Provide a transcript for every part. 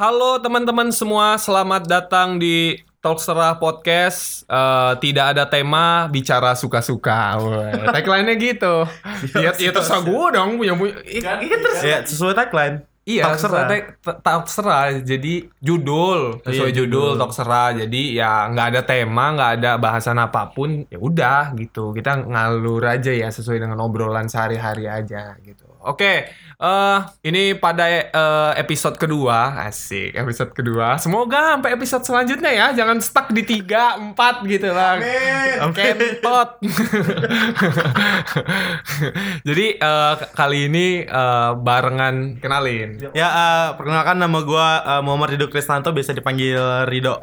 Halo teman-teman semua, selamat datang di Talkserah Podcast. Eh, tidak ada tema, bicara suka-suka. Tagline-nya gitu. Iya, iya terserah gue dong punya punya. Iya, iya. Ya, sesuai tagline. Iya, tag- Talkserah. Jadi judul, sesuai Iya, judul judul. Talkserah. Jadi ya nggak ada tema, nggak ada bahasan apa pun. Ya udah gitu. Kita ngalur aja ya sesuai dengan obrolan sehari-hari aja gitu. Oke, eh ini pada eh, episode kedua, asik episode kedua. Semoga sampai episode selanjutnya ya, jangan stuck di tiga, empat gitu lah. Kentot. Jadi eh, kali ini eh, barengan kenalin. Ya, eh, perkenalkan nama gua eh, Muhammad Rido Krisnanto, biasa dipanggil Rido.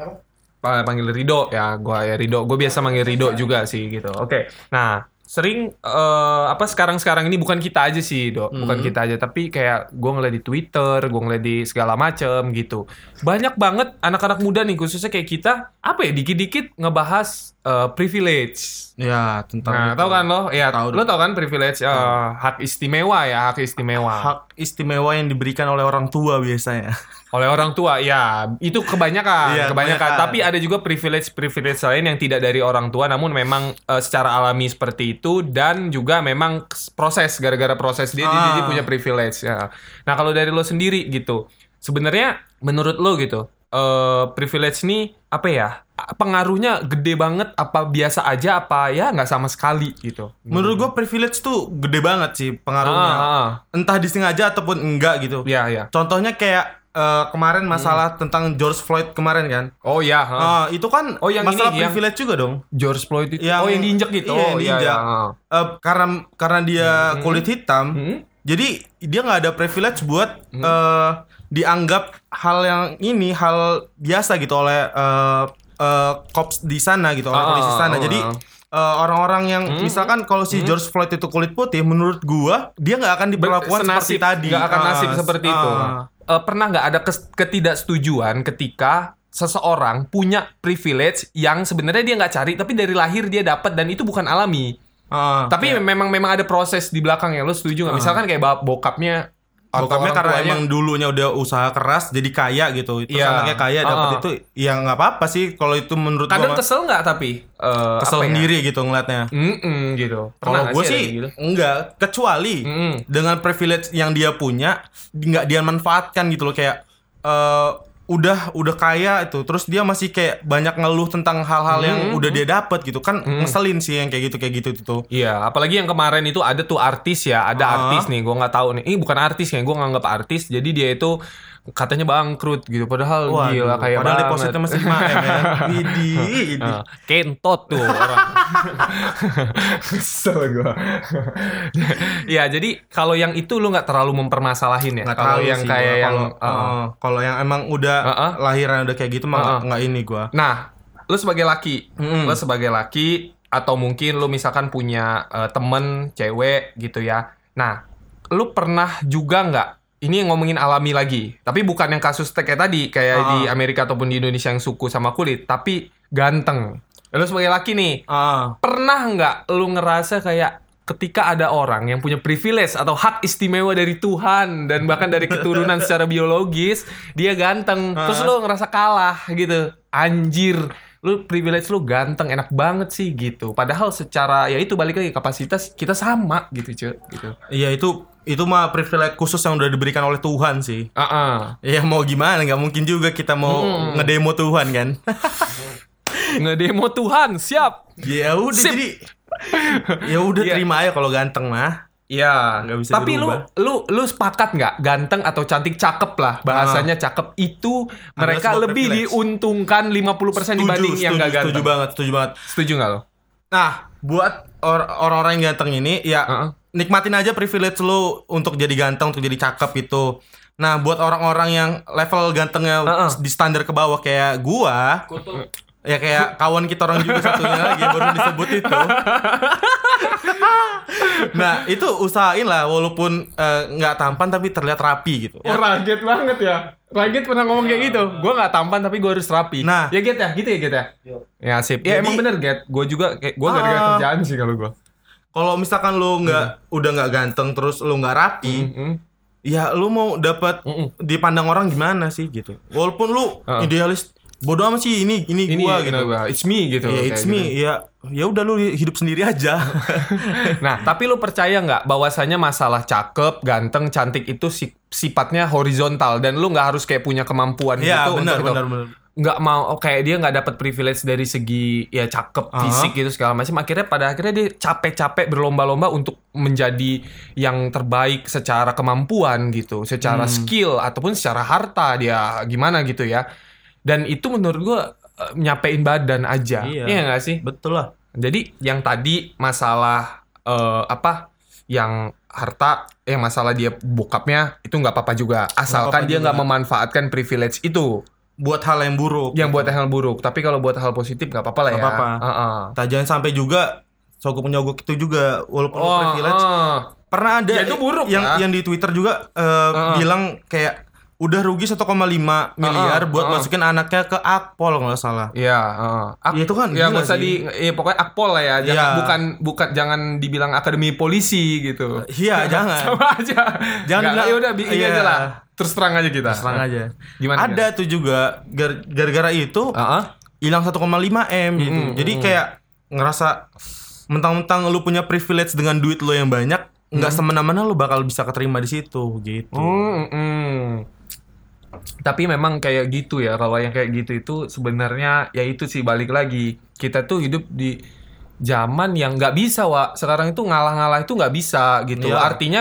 Pa- panggil Rido ya gua ya Rido gue biasa manggil Rido juga sih gitu oke nah sering eh, apa sekarang sekarang ini bukan kita aja sih do bukan kita aja tapi kayak gue ngeliat di Twitter gue ngeliat di segala macem gitu banyak banget anak-anak muda nih khususnya kayak kita apa ya dikit-dikit ngebahas eh, privilege Ya, tentang Nah, itu. tahu kan lo? Ya, Tahu lo tau kan privilege eh, hak istimewa ya, hak istimewa. hak istimewa yang diberikan oleh orang tua biasanya. oleh orang tua ya itu kebanyakan Iya, kebanyakan kebanyakan. tapi ada juga privilege privilege lain yang tidak dari orang tua namun memang eh, secara alami seperti itu dan juga memang proses gara-gara proses dia Ah. punya privilege ya nah kalau dari lo sendiri gitu sebenarnya menurut lo gitu eh privilege ini apa ya pengaruhnya gede banget apa biasa aja apa ya nggak sama sekali gitu Menurut gua privilege tuh gede banget sih pengaruhnya. Ah, ah. Entah disengaja ataupun enggak gitu. ya ya Contohnya kayak eh, kemarin masalah tentang George Floyd kemarin kan. oh ya ha. Ah, itu kan Oh, yang masalah ini, yang- privilege juga dong. George Floyd itu oh Yang- yang diinjek gitu iya, yang oh, diinjak. ha. Eh, karena karena dia kulit hitam, Hmm? jadi dia nggak ada privilege buat eh, dianggap hal yang ini hal biasa gitu oleh eh, eh, cops di sana gitu oleh Ah, polisi sana. ah, Jadi ah. eh, orang-orang yang misalkan kalau si George Floyd itu kulit putih, menurut gua dia nggak akan diperlakukan seperti Senasib, tadi. nggak akan Ah, nasib seperti itu. ah. Eh, pernah nggak ada ketidaksetujuan ketika seseorang punya privilege yang sebenarnya dia nggak cari tapi dari lahir dia dapat dan itu bukan alami. Ah, Tapi kayak memang memang ada proses di belakangnya. Lo setuju nggak? Misalkan kayak bokapnya atau bokapnya karena tuanya- emang dulunya udah usaha keras jadi kaya gitu. Terus Iya. anaknya kaya dapat Ah. itu ya nggak apa-apa sih kalau itu menurut kadang gua kesel nggak tapi eh, kesel ya? sendiri gitu ngeliatnya. Mm-mm, gitu. Pernah Kalau gue sih gitu? enggak, kecuali Mm-mm. dengan privilege yang dia punya nggak dia manfaatkan gitu loh kayak eh udah udah kaya itu terus dia masih kayak banyak ngeluh tentang hal-hal yang udah dia dapat gitu kan ngeselin sih yang kayak gitu kayak gitu tuh. Iya, apalagi yang kemarin itu ada tuh artis ya, ada Ah. artis nih, gue nggak tahu nih. Ini bukan artis ya, gue nganggap artis. Jadi dia itu katanya bangkrut gitu, padahal Wah, gila kayak padahal banget. depositnya masih 5 M ya. Widih, ini. Ah, kentot tuh orang. Kesel gue. ya jadi kalau yang itu lu nggak terlalu mempermasalahin ya. Kalau terlalu yang kayak gua. yang kalau uh, kalau yang emang udah Uh-uh. lahiran udah kayak gitu mah nggak- nggak ini gua. Nah, lu sebagai laki, Mm-mm. lu sebagai laki atau mungkin lu misalkan punya eh, temen cewek gitu ya. Nah, lu pernah juga nggak? Ini ngomongin alami lagi, tapi bukan yang kasus kayak tadi kayak Ah. di Amerika ataupun di Indonesia yang suku sama kulit, tapi ganteng. Lu sebagai laki nih, Ah, pernah nggak lu ngerasa kayak ketika ada orang yang punya privilege atau hak istimewa dari Tuhan dan bahkan dari keturunan secara biologis dia ganteng terus lu ngerasa kalah gitu? Anjir lu privilege lu ganteng enak banget sih gitu. Padahal secara ya itu balik lagi kapasitas kita sama gitu cuy gitu. Iya itu itu mah privilege khusus yang udah diberikan oleh Tuhan sih. ah ah. Ya mau gimana? Nggak mungkin juga kita mau ngedemo Tuhan kan. ngedemo Tuhan siap ya udah Sip. jadi ya udah Iya. terima aja kalau ganteng mah. Iya, Nggak bisa tapi lu dirubah. lu lu sepakat nggak ganteng atau cantik cakep lah bahasanya cakep itu mereka lebih privilege. diuntungkan 50% dibanding yang nggak ganteng. setuju banget, setuju banget. Setuju nggak lo? Nah, buat or- orang-orang yang ganteng ini ya Heeh. nikmatin aja privilege lu untuk jadi ganteng, untuk jadi cakep itu. Nah, buat orang-orang yang level gantengnya Heeh. di standar ke bawah kayak gua, ya kayak kawan kita orang juga satunya lagi yang baru disebut itu. nah, itu usahain lah walaupun eh, nggak tampan tapi terlihat rapi gitu. Oh, raget banget ya. Raget pernah ngomong kayak gitu. Gue nggak tampan tapi gue harus rapi. Nah. ya Get ya, gitu ya Get ya. Ya sip. Ya Jadi- emang bener Get. Gue juga kayak gue gara-gara Ah. kerjaan sih kalau gue. Kalau misalkan lu nggak udah nggak ganteng terus lu nggak rapi, Hmm. ya lu mau dapat Mm-mm. dipandang orang gimana sih gitu. Walaupun lu Heeh. idealis bodoh amat sih ini ini, Ini gua gitu. gitu. It's me gitu. Ya kayak it's gitu. me, ya ya udah lu hidup sendiri aja. Nah, tapi lu percaya nggak bahwasanya masalah cakep, ganteng, cantik itu si- sifatnya horizontal dan lu nggak harus kayak punya kemampuan Iya, gitu benar untuk itu. benar benar. nggak mau oh, kayak dia nggak dapat privilege dari segi ya cakep Aha. fisik gitu segala macam akhirnya pada akhirnya dia capek-capek berlomba-lomba untuk menjadi yang terbaik secara kemampuan gitu secara Hmm. skill ataupun secara harta dia gimana gitu ya dan itu menurut gua eh, nyapein badan aja Iya. iya nggak sih Betul lah. jadi yang tadi masalah eh, apa yang harta yang masalah dia bokapnya itu nggak apa-apa juga asalkan apa-apa dia nggak memanfaatkan privilege itu Buat hal yang buruk. yang buat hal buruk tapi kalau buat hal positif nggak apa-apa lah ya Nggak apa-apa. Heeh. Nah, jangan sampai juga sogok penyogok itu juga walaupun oh privilege heeh. pernah ada Ya, itu buruk yang lah. yang di Twitter juga eh, Heeh. bilang kayak udah rugi 1,5 miliar buat heeh. masukin anaknya ke Akpol kalau nggak salah. Iya, heeh. Ak- Ya, itu kan ya nggak usah di ya, pokoknya akpol lah ya, jangan Iya. bukan bukan jangan dibilang akademi polisi gitu. Iya, jangan. Sama aja. Jangan Nggak, bilang- ya udah bikin iya. aja lah. Terus terang aja kita. Serang aja. Gimana? Ada tuh juga gar- gara-gara itu Heeh. hilang 1,5 m gitu. Mm-mm, Jadi kayak ngerasa mentang-mentang lu punya privilege dengan duit lu yang banyak, nggak semena-mena lu bakal bisa keterima di situ gitu. Hmm, mm. Tapi memang kayak gitu ya, kalau yang kayak gitu itu sebenarnya ya itu sih balik lagi. Kita tuh hidup di zaman yang nggak bisa, Wak. Sekarang itu ngalah-ngalah itu nggak bisa gitu. Iya. Artinya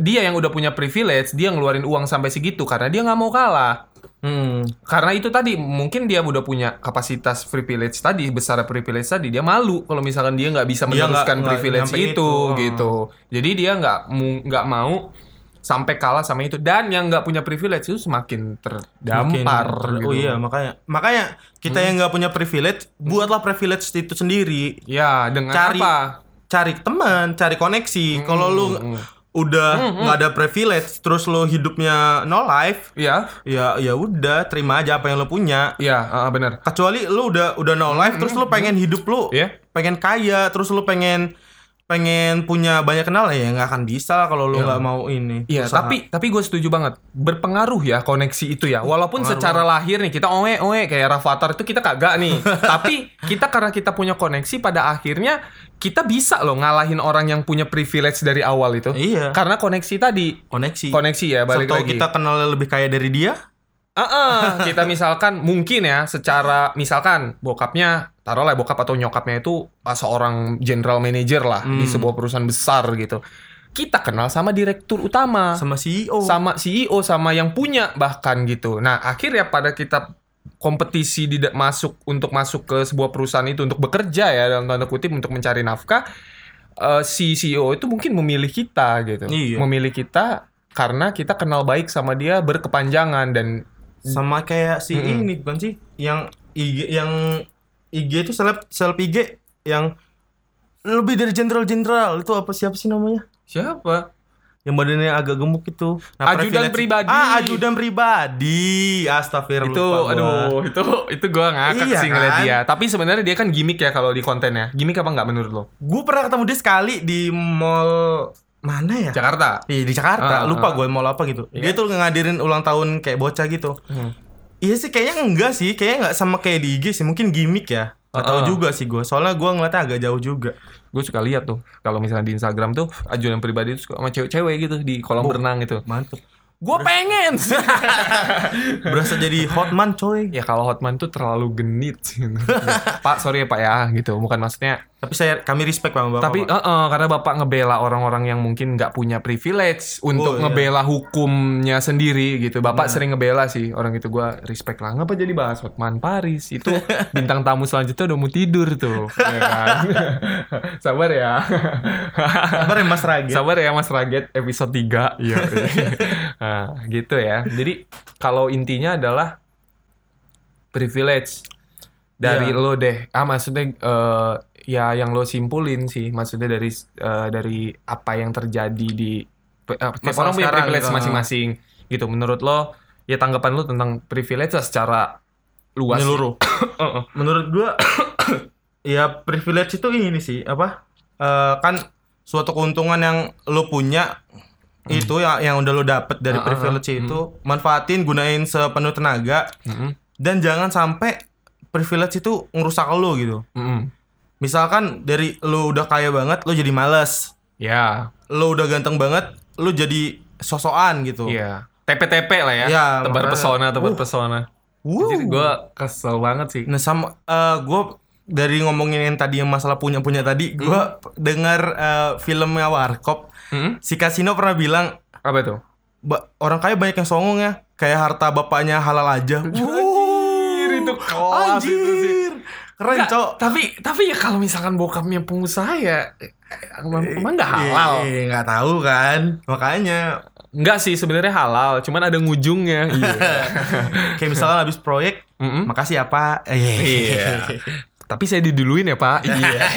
dia yang udah punya privilege, dia ngeluarin uang sampai segitu karena dia nggak mau kalah. Hmm. Karena itu tadi mungkin dia udah punya kapasitas privilege tadi besar privilege tadi dia malu kalau misalkan dia nggak bisa Dia meneruskan nggak privilege nyampe itu, itu. Oh. gitu. Jadi dia nggak nggak mau sampai kalah sama itu dan yang nggak punya privilege itu semakin terdampar. Makin- gitu. Oh iya, makanya makanya kita yang nggak punya privilege, buatlah privilege itu sendiri. Ya dengan Cari apa? cari teman, cari koneksi. Kalau lu udah nggak ada privilege, terus lu hidupnya no life, Iya, ya ya udah terima aja apa yang lu punya. iya ah, benar. Kecuali lu udah udah no life, terus lu pengen hidup lu, Iya. pengen kaya, terus lu pengen pengen punya banyak kenal ya nggak akan bisa kalau lu nggak mau ini. Iya, tapi tapi gue setuju banget. Berpengaruh ya koneksi itu ya. Walaupun secara lahir nih kita oe oe kayak Rafathar itu kita kagak nih. tapi kita karena kita punya koneksi pada akhirnya kita bisa loh ngalahin orang yang punya privilege dari awal itu. Iya. Karena koneksi tadi. koneksi. Koneksi ya balik Atau lagi. kita kenal lebih kaya dari dia, Ah, kita misalkan mungkin ya secara misalkan bokapnya taruhlah bokap atau nyokapnya itu ah, seorang general manager lah di Hmm. sebuah perusahaan besar gitu. Kita kenal sama direktur utama. sama CEO. sama CEO sama yang punya bahkan gitu. Nah akhirnya pada kita kompetisi di masuk untuk masuk ke sebuah perusahaan itu untuk bekerja ya dalam tanda kutip untuk mencari nafkah eh, si CEO itu mungkin memilih kita gitu, Iya. memilih kita karena kita kenal baik sama dia berkepanjangan dan sama kayak si ini bukan sih yang yang IG itu seleb seleb IG yang lebih dari jenderal-jenderal itu apa siapa sih namanya? siapa? Yang badannya agak gemuk itu. Ajudan privilege- pribadi. Ah, ajudan pribadi. Astagfirullah. itu lupa gua. aduh itu itu gue ngakak Iya sih ngeliat kan? dia tapi sebenarnya dia kan gimmick ya kalau di kontennya gimmick apa nggak menurut lo Gue pernah ketemu dia sekali di mall mana ya? Jakarta Iya di Jakarta. Ah, Lupa ah. gue mall apa gitu. Iya. Dia tuh ngadirin ulang tahun kayak bocah gitu. Hmm. Iya sih kayaknya enggak sih. Kayaknya nggak sama kayak di IG sih. Mungkin gimmick ya. Gak tahu Ah. juga sih gue. Soalnya gue ngeliatnya agak jauh juga. gue suka lihat tuh kalau misalnya di Instagram tuh ajudan pribadi tuh suka sama cewek-cewek gitu di kolam berenang gitu Mantep. Gue pengen Berasa jadi hotman coy. ya kalau Hotman tuh terlalu genit gitu. pak sorry ya pak ya gitu bukan maksudnya Tapi saya kami respect sama bapak. tapi Pak. eh, eh, karena bapak ngebela orang-orang yang mungkin nggak punya privilege untuk Oh, iya. ngebela hukumnya sendiri gitu bapak sering ngebela sih orang itu gue respect lah ngapa jadi bahas Hotman Paris itu bintang tamu selanjutnya udah mau tidur tuh ya kan sabar ya Sabar ya Mas Raget. Sabar ya Mas Raget episode 3 Iya nah, gitu ya Jadi kalau intinya adalah Privilege Dari Iya. lo deh Ah maksudnya eh, Ya yang lo simpulin sih Maksudnya dari eh, Dari apa yang terjadi di eh, Tiap orang punya privilege gitu. masing-masing Gitu menurut lo Ya tanggapan lo tentang privilege secara Luas Menyeluruh. Heeh. Menurut gua ya privilege itu ini sih apa? Eh, kan suatu keuntungan yang lo punya itu yang yang udah lo dapet dari ah, privilege itu manfaatin gunain sepenuh tenaga Mm-mm. dan jangan sampai privilege itu ngerusak lo gitu Mm-mm. misalkan dari lo udah kaya banget lo jadi males Ya, lo udah ganteng banget lo jadi sosokan gitu iya. TP-TP lah ya. Ya, tebar makanya. pesona, tebar Uh. pesona. Wuh. Jadi gue kesel banget sih. Nah sama gue dari ngomongin yang tadi yang masalah punya punya tadi, gue Hmm. dengar eh, filmnya Warkop. Mm-mm. Si Kasino pernah bilang Apa itu? "Ba- orang kaya banyak yang songong ya, kayak harta bapaknya halal aja. Anjir, itu kelas itu sih. Keren, Nggak, Cok. Tapi tapi ya kalau misalkan bokapnya pengusaha ya eh, emang, emang nggak halal. Iya, nggak tahu kan. Makanya Enggak sih sebenarnya halal, cuman ada ngujungnya. Iya. kayak misalnya habis proyek, Mm-mm. makasih ya, Pak. Eh, Iya. Tapi saya diduluin ya Pak. Iya.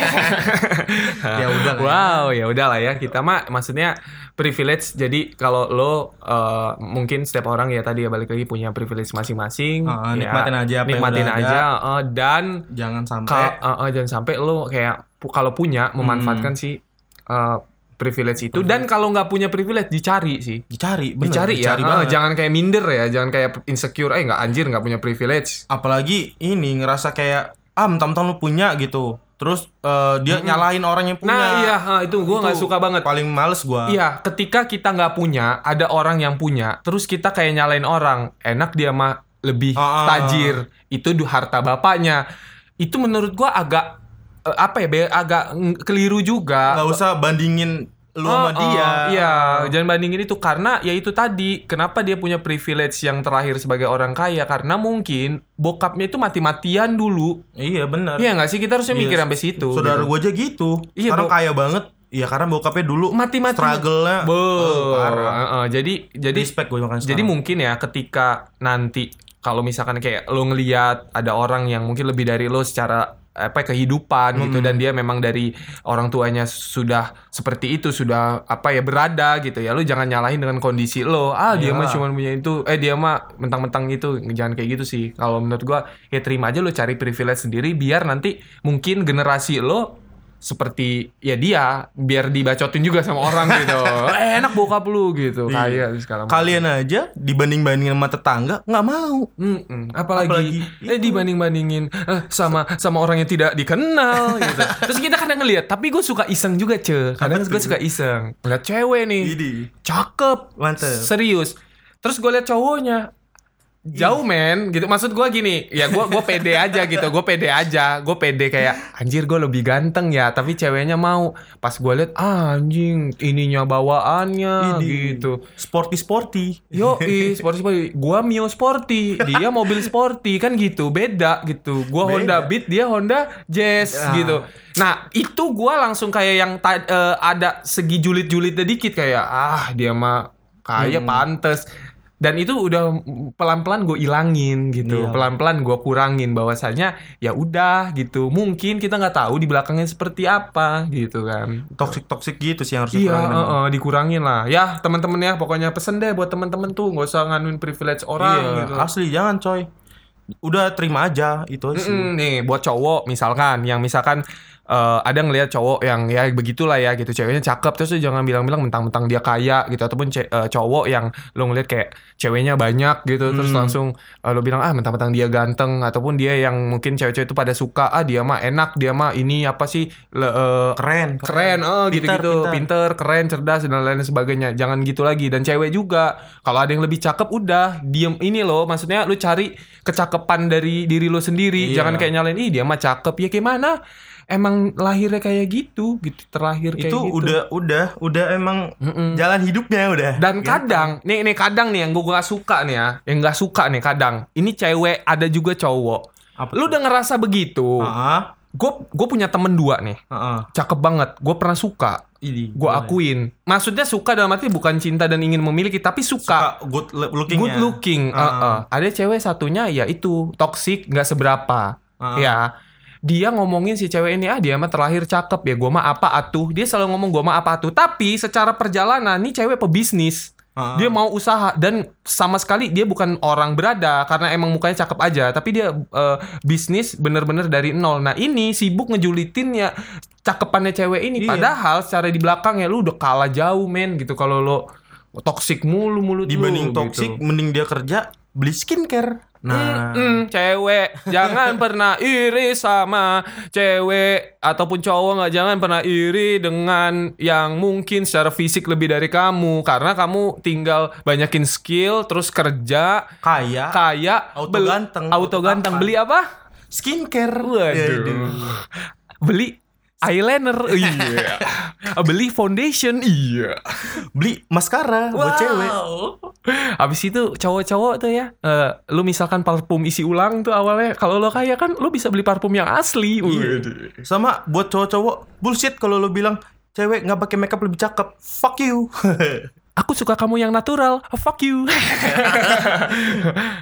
Ya udah lah ya. Wow, ya udahlah ya. Kita mah maksudnya privilege. Jadi kalau lo eh, mungkin setiap orang ya tadi ya balik lagi punya privilege masing-masing. Ah, Ya, nikmatin aja apa yang nikmatin udah aja. eh, dan Jangan sampai ka- eh, eh, jangan sampai lo kayak pu- kalau punya memanfaatkan si eh, privilege itu. Dan kalau nggak punya privilege dicari sih. dicari, bener, Dicari, ya, Eh, banget. jangan kayak minder ya, jangan kayak insecure, eh nggak anjir nggak punya privilege. apalagi ini ngerasa kayak ah mentang-mentang lu punya gitu terus eh, dia nyalahin orang yang punya Nah iya, ha, itu gue nggak suka banget. paling males gua Iya, ketika kita nggak punya, ada orang yang punya, terus kita kayak nyalain orang, enak dia mah lebih Ah, ah. tajir, itu du harta bapaknya. Itu menurut gua agak eh, apa ya, be- agak keliru juga. nggak usah bandingin lu sama Oh, dia oh, Iya, jangan bandingin itu karena ya itu tadi, kenapa dia punya privilege yang terakhir sebagai orang kaya? Karena mungkin bokapnya itu mati-matian dulu. iya benar Iya nggak sih? Kita harusnya Iya, mikir sampai situ. saudara gitu. gua aja gitu Iya, sekarang kaya banget Iya karena bokapnya dulu mati-mati struggle-nya Be, oh, parah. uh, uh, jadi jadi Respect gue makan jadi mungkin ya ketika nanti kalau misalkan kayak lo ngeliat ada orang yang mungkin lebih dari lo secara apa kehidupan gitu. Dan dia memang dari orang tuanya sudah seperti itu sudah apa ya berada gitu ya. Lo jangan nyalahin dengan kondisi lo. Ah dia Iya. mah cuma punya itu. Eh dia mah mentang-mentang itu. Jangan kayak gitu sih. Kalau menurut gua ya terima aja lo cari privilege sendiri biar nanti mungkin generasi lo seperti ya dia biar dibacotin juga sama orang gitu eh, enak bokap lu gitu Iya. kayak segala macam. kalian aja dibanding-bandingin sama tetangga nggak mau Mm-mm. Apalagi, Apalagi eh dibanding bandingin sama sama orang yang tidak dikenal gitu. Terus kita kadang ngeliat, tapi gue suka iseng juga ce. Kadang gue suka iseng. Ngeliat cewek nih, Idi. cakep, Mantep. serius. Terus gue liat cowoknya jauh men gitu maksud gue gini ya gue gue pede aja gitu gue pede aja gue pede kayak anjir gue lebih ganteng ya tapi ceweknya mau pas gue liat ah, anjing ininya bawaannya Idi. gitu sporty sporty Yo, sporty sporty. Gua Mio sporty, dia mobil sporty kan gitu, beda gitu. Gua Honda Beat, dia Honda Jazz Ah. gitu. Nah, itu gua langsung kayak yang eh, ada segi julid-julidnya dikit kayak ah dia mah kayak Hmm. pantes. Dan itu udah pelan-pelan gue ilangin gitu, Iya. pelan-pelan gue kurangin bahwasanya ya udah gitu. Mungkin kita nggak tahu di belakangnya seperti apa gitu kan. toxic toxic gitu sih yang harus Iya, dikurangin eh, eh, dikurangin lah. Ya, teman-teman ya, pokoknya pesen deh buat teman-teman tuh nggak usah nganuin privilege orang Iya, gitu. asli jangan coy. Udah terima aja itu sih. Nih, buat cowok misalkan, yang misalkan eh, ada ngelihat cowok yang ya begitulah ya gitu, ceweknya cakep terus jangan bilang-bilang mentang-mentang dia kaya gitu ataupun ce- eh, cowok yang lo ngelihat kayak ceweknya banyak gitu terus Hmm. langsung eh, lo bilang ah mentang-mentang dia ganteng ataupun dia yang mungkin cewek-cewek itu pada suka ah dia mah enak, dia mah ini apa sih le- eh, Keren, keren oh gitu-gitu pintar. pinter keren cerdas dan lain sebagainya. Jangan gitu lagi. Dan cewek juga kalau ada yang lebih cakep udah diem. Ini loh maksudnya lu cari kecakapan dari diri lo sendiri. Iya. jangan kayak nyalain ih dia mah cakep. Ya gimana emang lahirnya kayak gitu gitu terlahir kayak itu gitu udah udah udah emang Mm-mm. jalan hidupnya udah. dan Gitu. kadang nih nih kadang nih yang gue gak suka nih ya yang gak suka nih kadang ini cewek ada juga cowok Apa lu udah ngerasa begitu Heeh. gue gue punya temen dua nih Heeh. cakep banget gue pernah suka Ini gue akuin maksudnya suka dalam arti bukan cinta dan ingin memiliki tapi suka, good looking good looking Ah. uh, uh. ada cewek satunya ya itu toxic nggak seberapa Ah. ya dia ngomongin si cewek ini ah dia mah terlahir cakep ya gue mah apa atuh dia selalu ngomong gue mah apa atuh tapi secara perjalanan nih cewek pebisnis Ah. dia mau usaha dan sama sekali dia bukan orang berada karena emang mukanya cakep aja tapi dia eh, bisnis bener-bener dari nol nah ini sibuk ngejulitin ya cakepannya cewek ini Iya. padahal secara di belakang ya lu udah kalah jauh men gitu kalau lo toxic mulu mulut Dibanding lu, toxic, gitu. mending dia kerja beli skincare. Nah, Mm, cewek jangan pernah iri sama cewek. Ataupun cowok nggak jangan pernah iri dengan yang mungkin secara fisik lebih dari kamu. Karena kamu tinggal banyakin skill terus kerja. Kaya, kaya Auto bel- ganteng. auto ganteng beli apa? Skincare. waduh. Beli eyeliner. Iya. Beli foundation. Iya. Beli maskara buat cewek. Abis itu cowok-cowok tuh ya, eh, lu misalkan parfum isi ulang tuh awalnya, kalau lo kaya kan lu bisa beli parfum yang asli. Waduh. Sama buat cowok-cowok bullshit kalau lo bilang cewek nggak pakai makeup lebih cakep. Fuck you. Aku suka kamu yang natural. Oh, fuck you.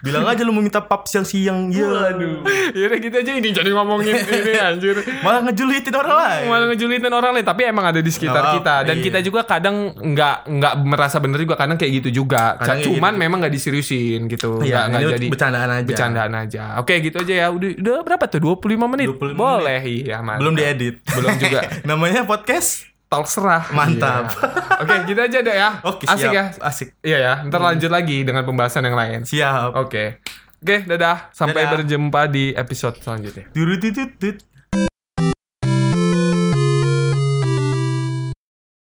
bilang aja lo mau minta paps yang siang. Ya. Yaudah gitu aja ini jadi ngomongin ini anjir. Malah ngejulitin orang lain. Malah ngejulitin orang lain tapi emang ada di sekitar Nggak kita dan apa, kita iya. juga kadang nggak nggak merasa bener juga kadang kayak gitu juga Kadang cuman gitu. memang nggak diseriusin gitu Iya, nggak nggak ini jadi bercandaan aja. bercandaan aja oke gitu aja ya udah udah berapa tuh 25 menit 25 menit. boleh iya mantap. Belum diedit. belum juga Namanya podcast. Talk serah. Mantap. Iya. Oke, gitu aja deh ya. Oke, Asik siap. ya. Asik. Iya ya. Ntar lanjut lagi dengan pembahasan yang lain. Siap. Oke. Oke, dadah. Sampai Dadah. berjumpa di episode selanjutnya. Durutututut.